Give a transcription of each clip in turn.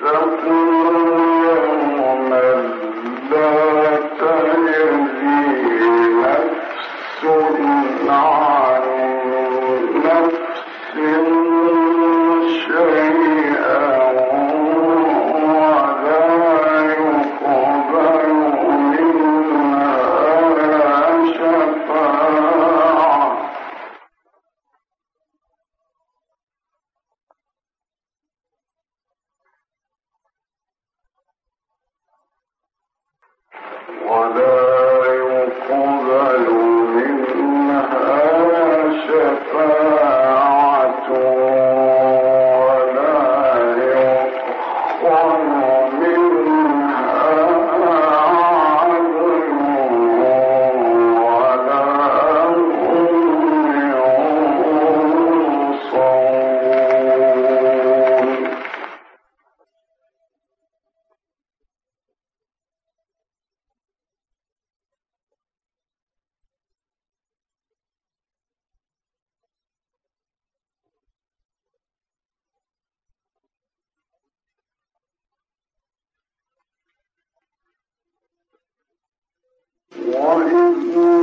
سكون Olha.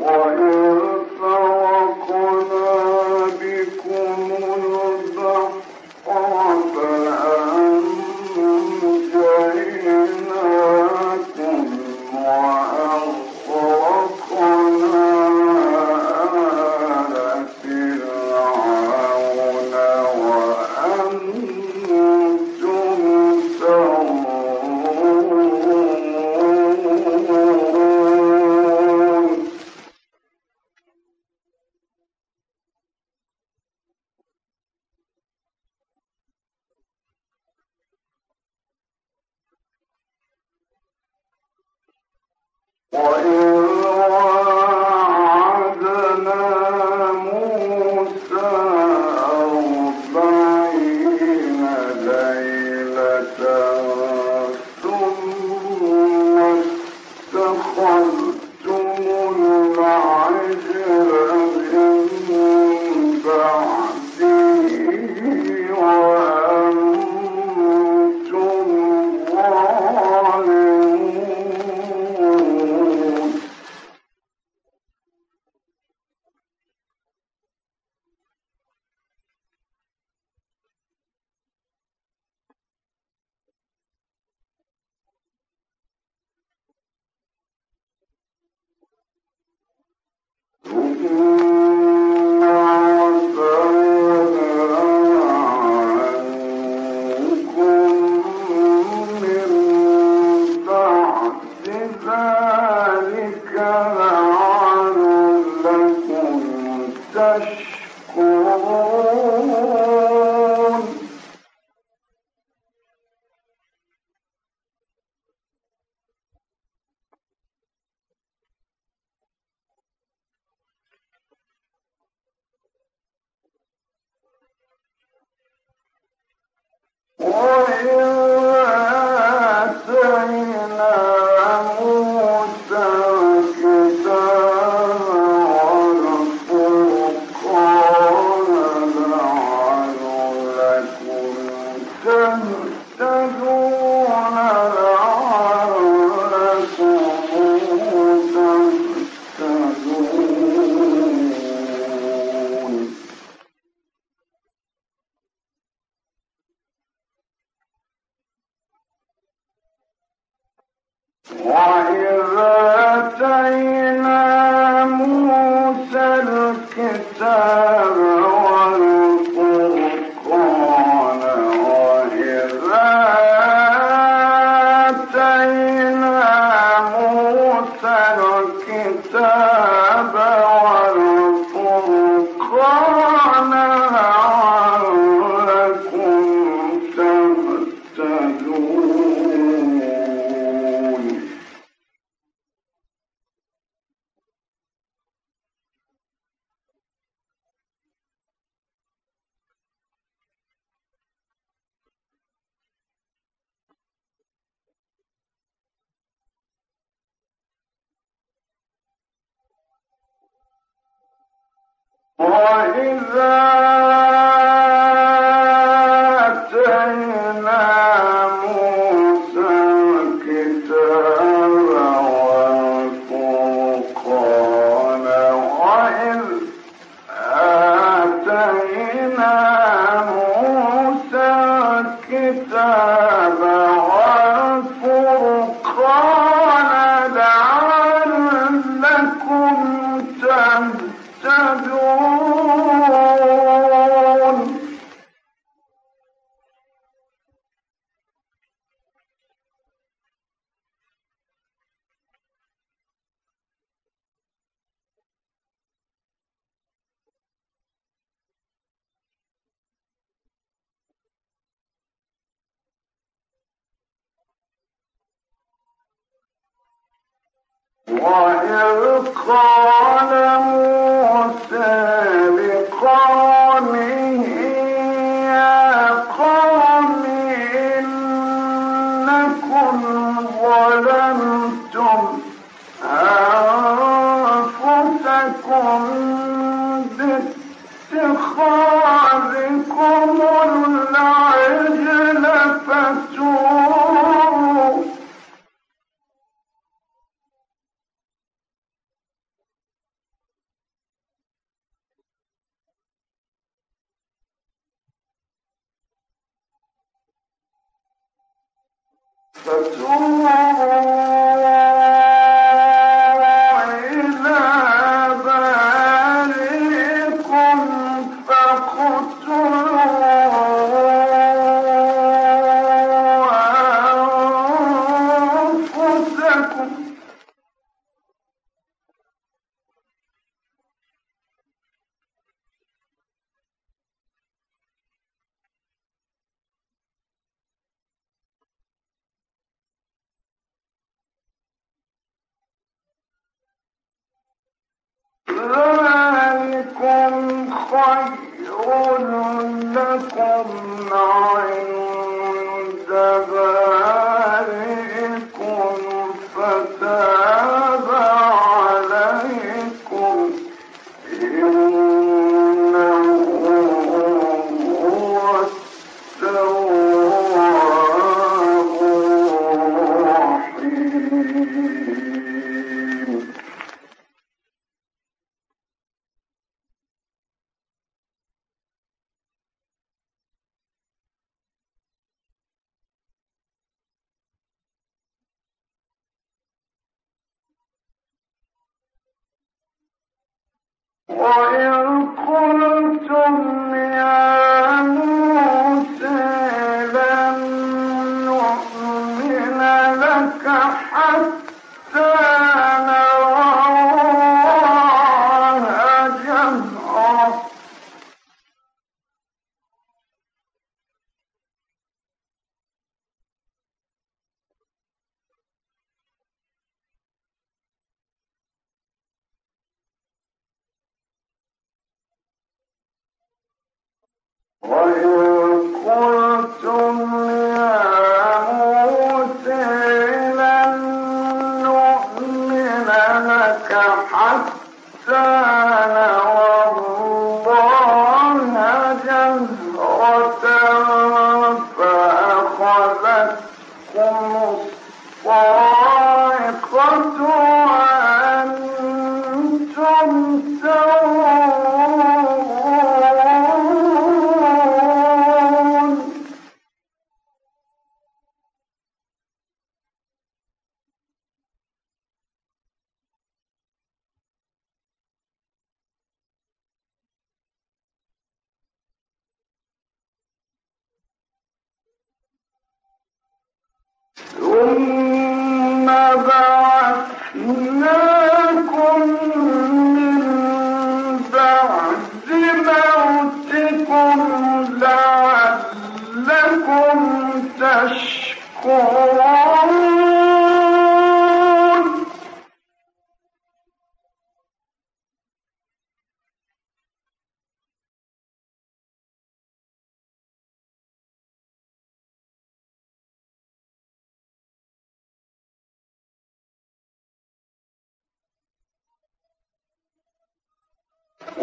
War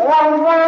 Allah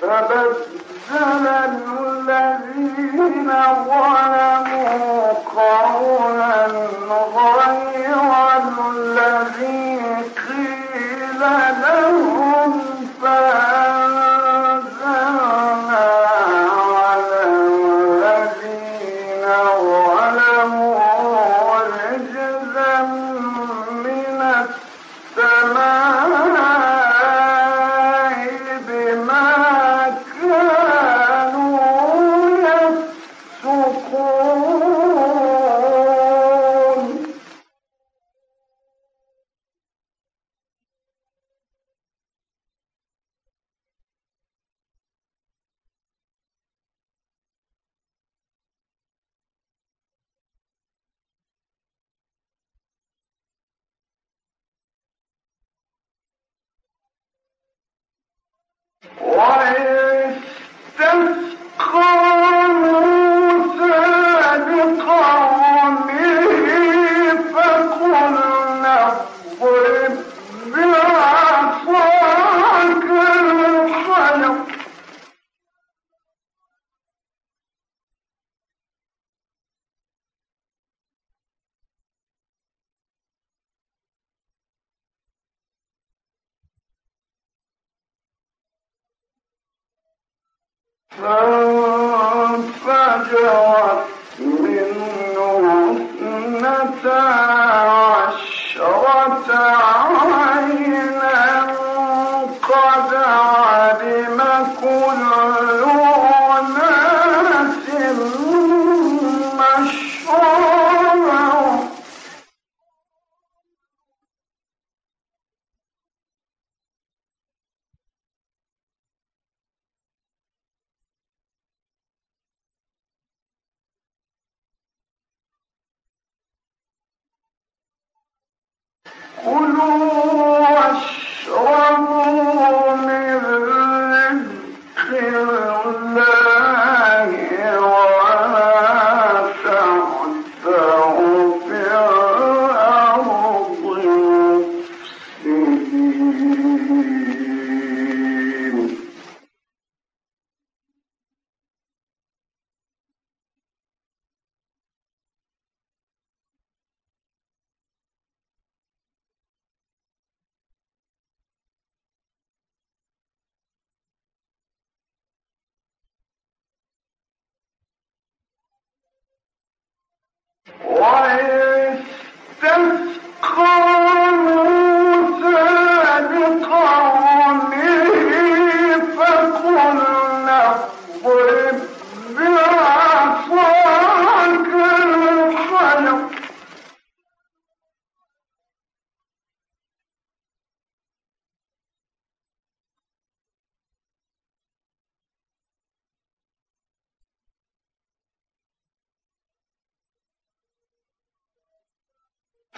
فبدل الذين ظلموا قولا غير الذي قيل لهم. Oh.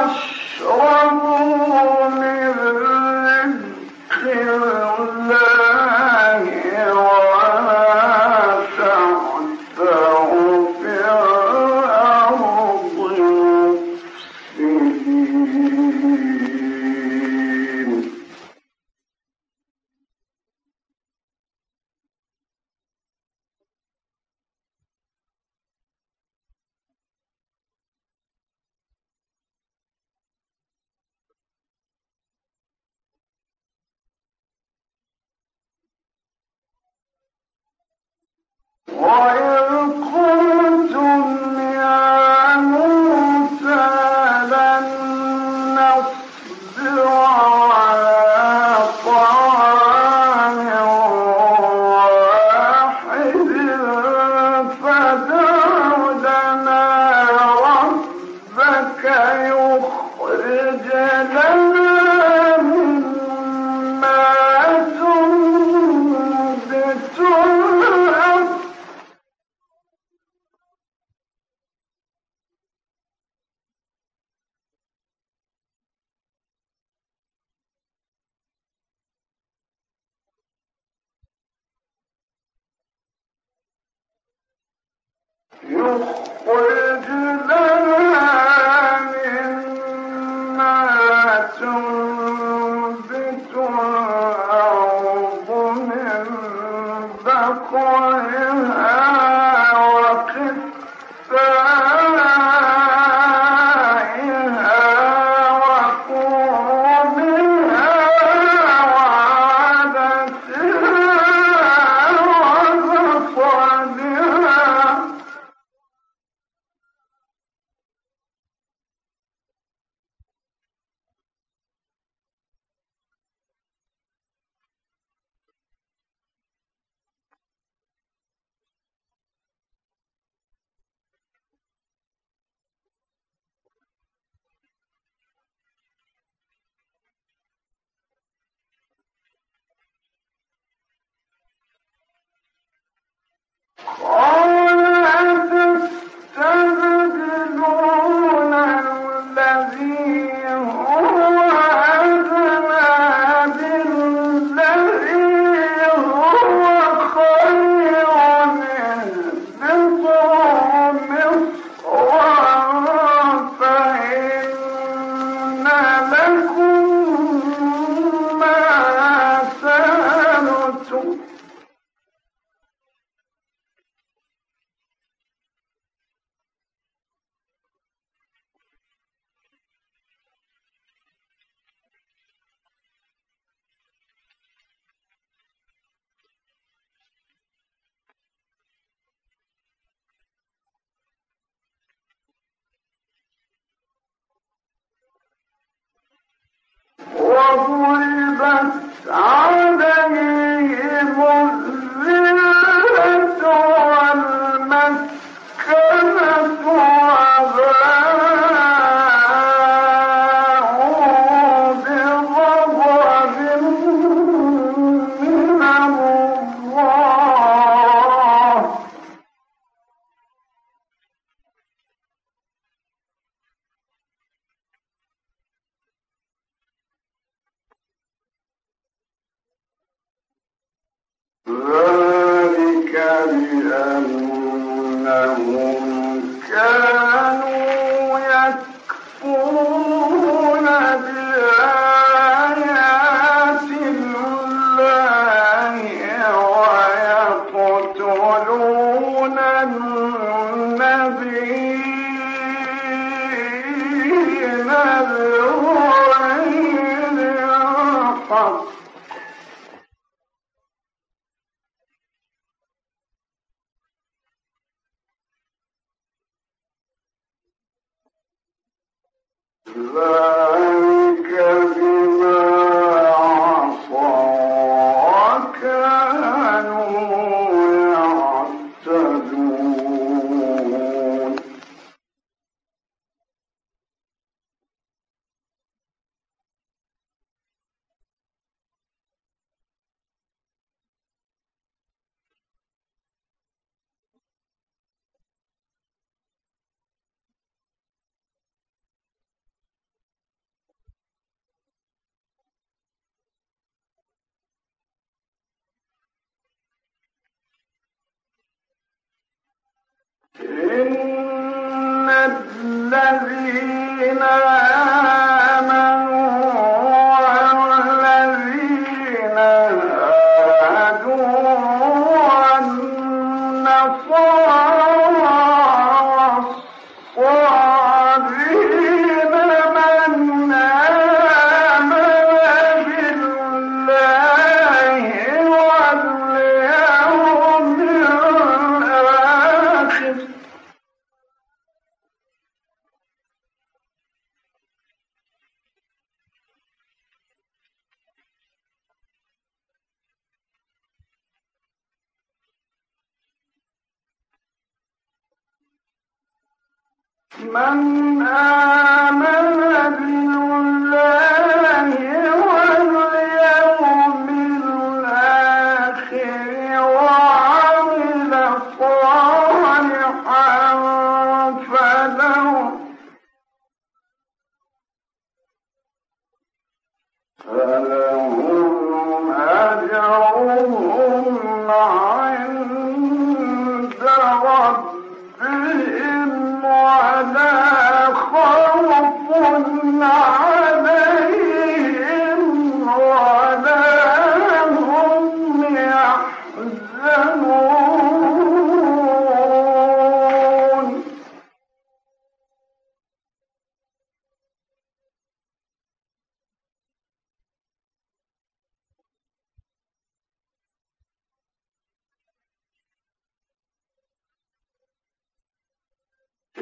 ذلك بأنهم كانوا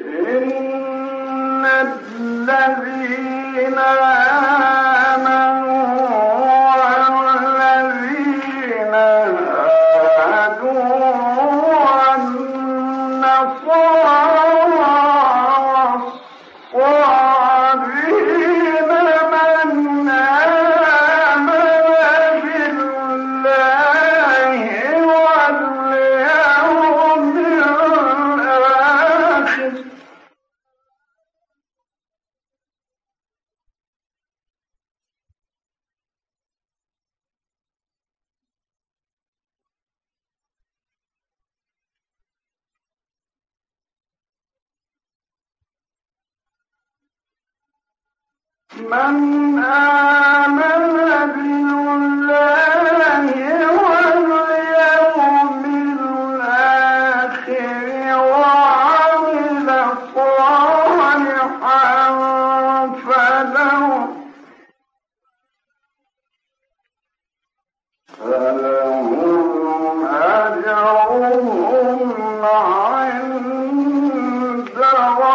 إن الذين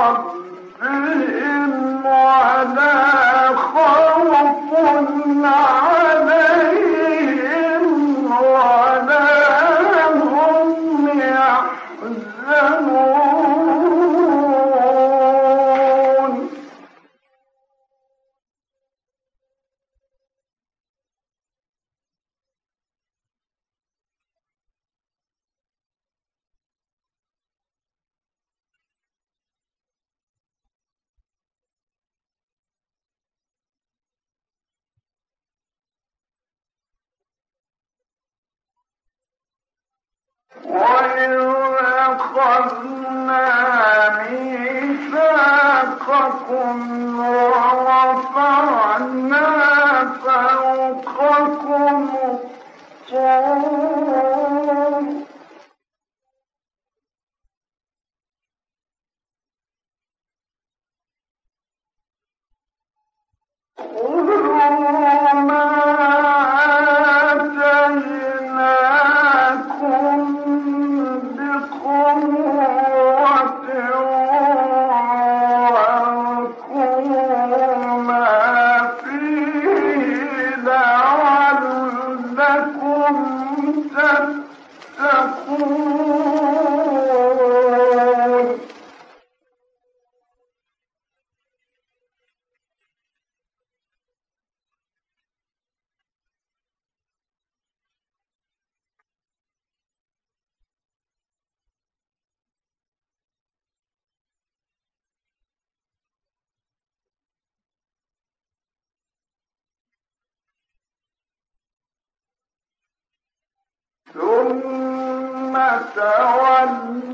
وإذ تتقون. ولقد علمتم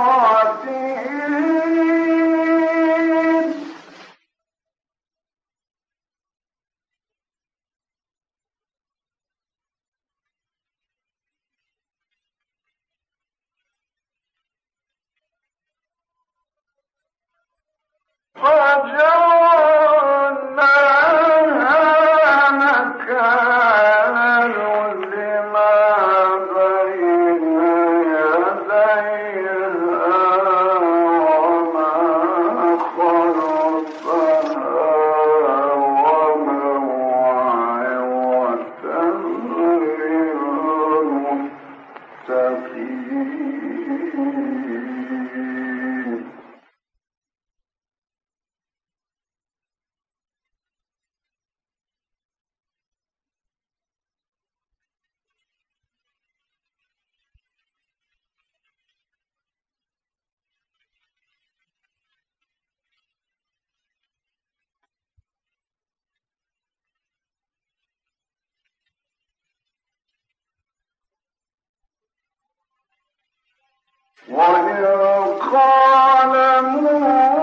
وإن قال موسى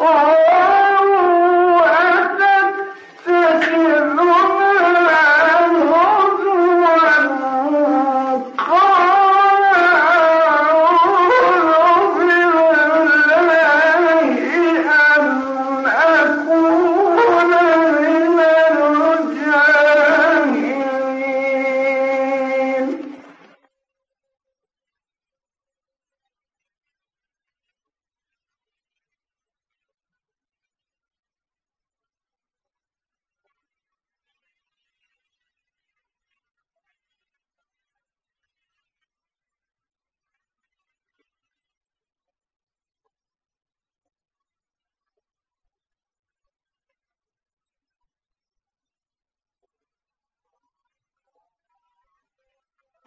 Oh!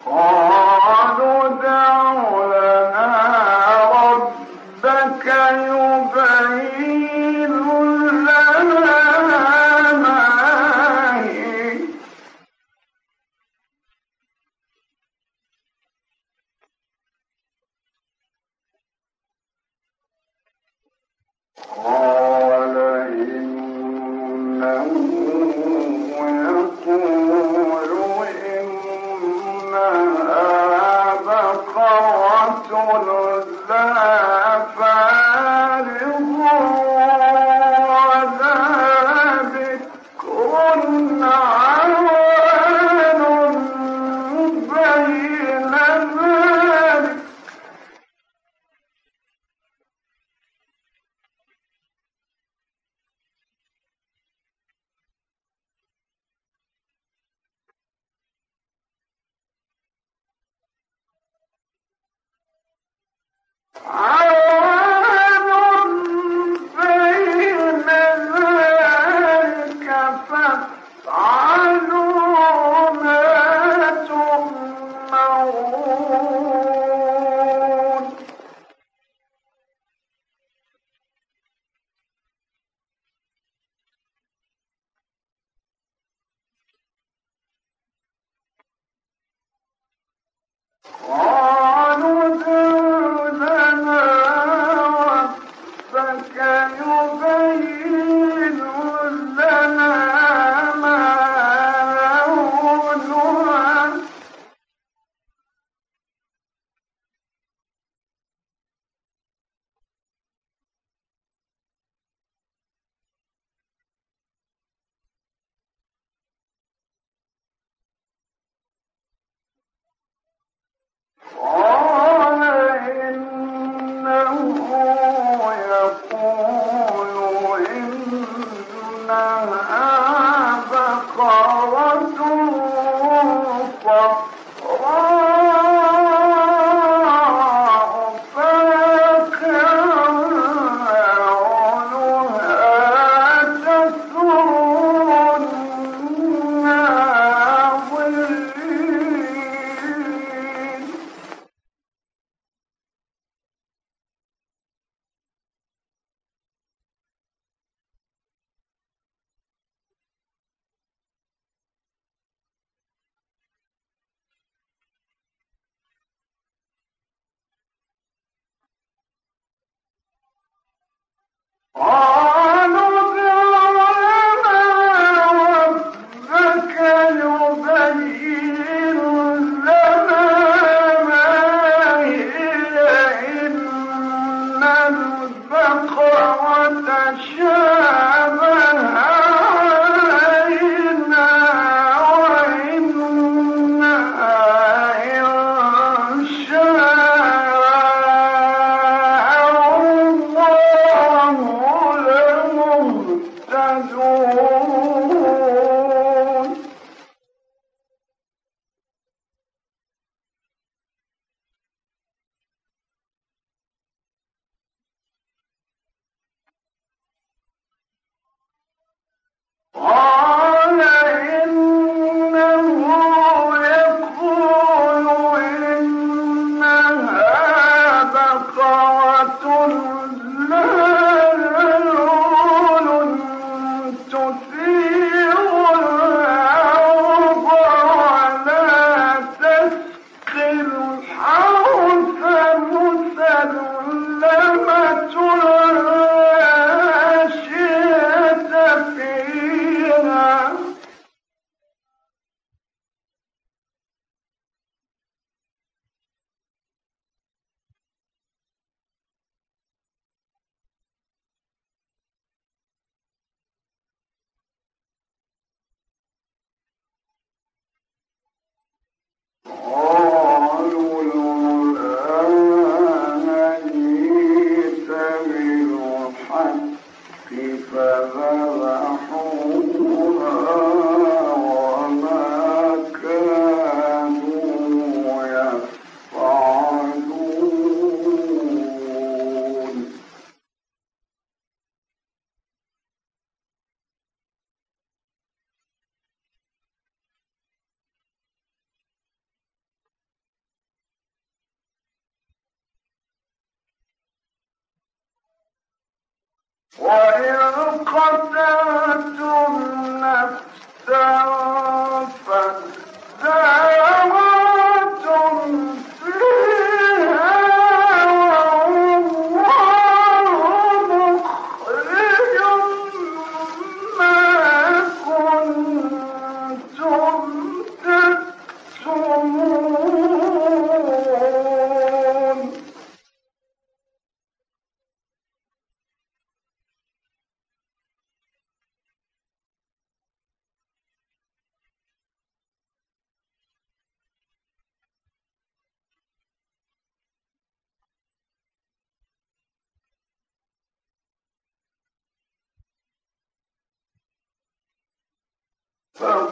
Oh. Ah! وإن قتلتم نفسا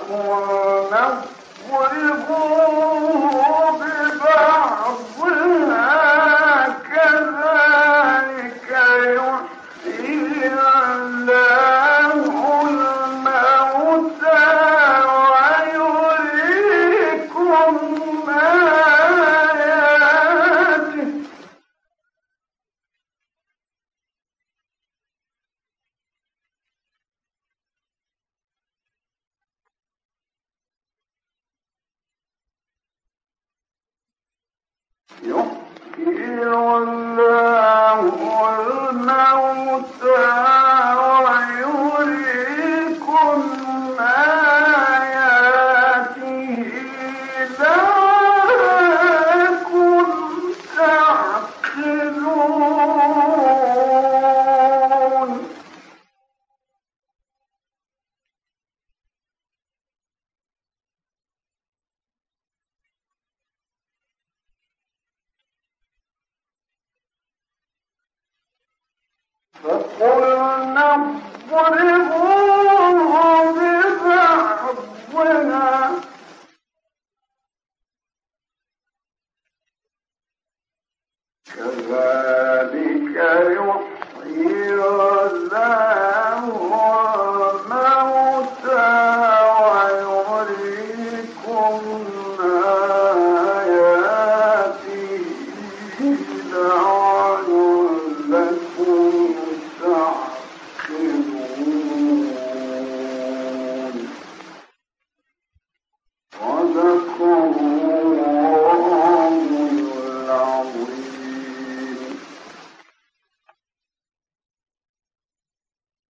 more يحيي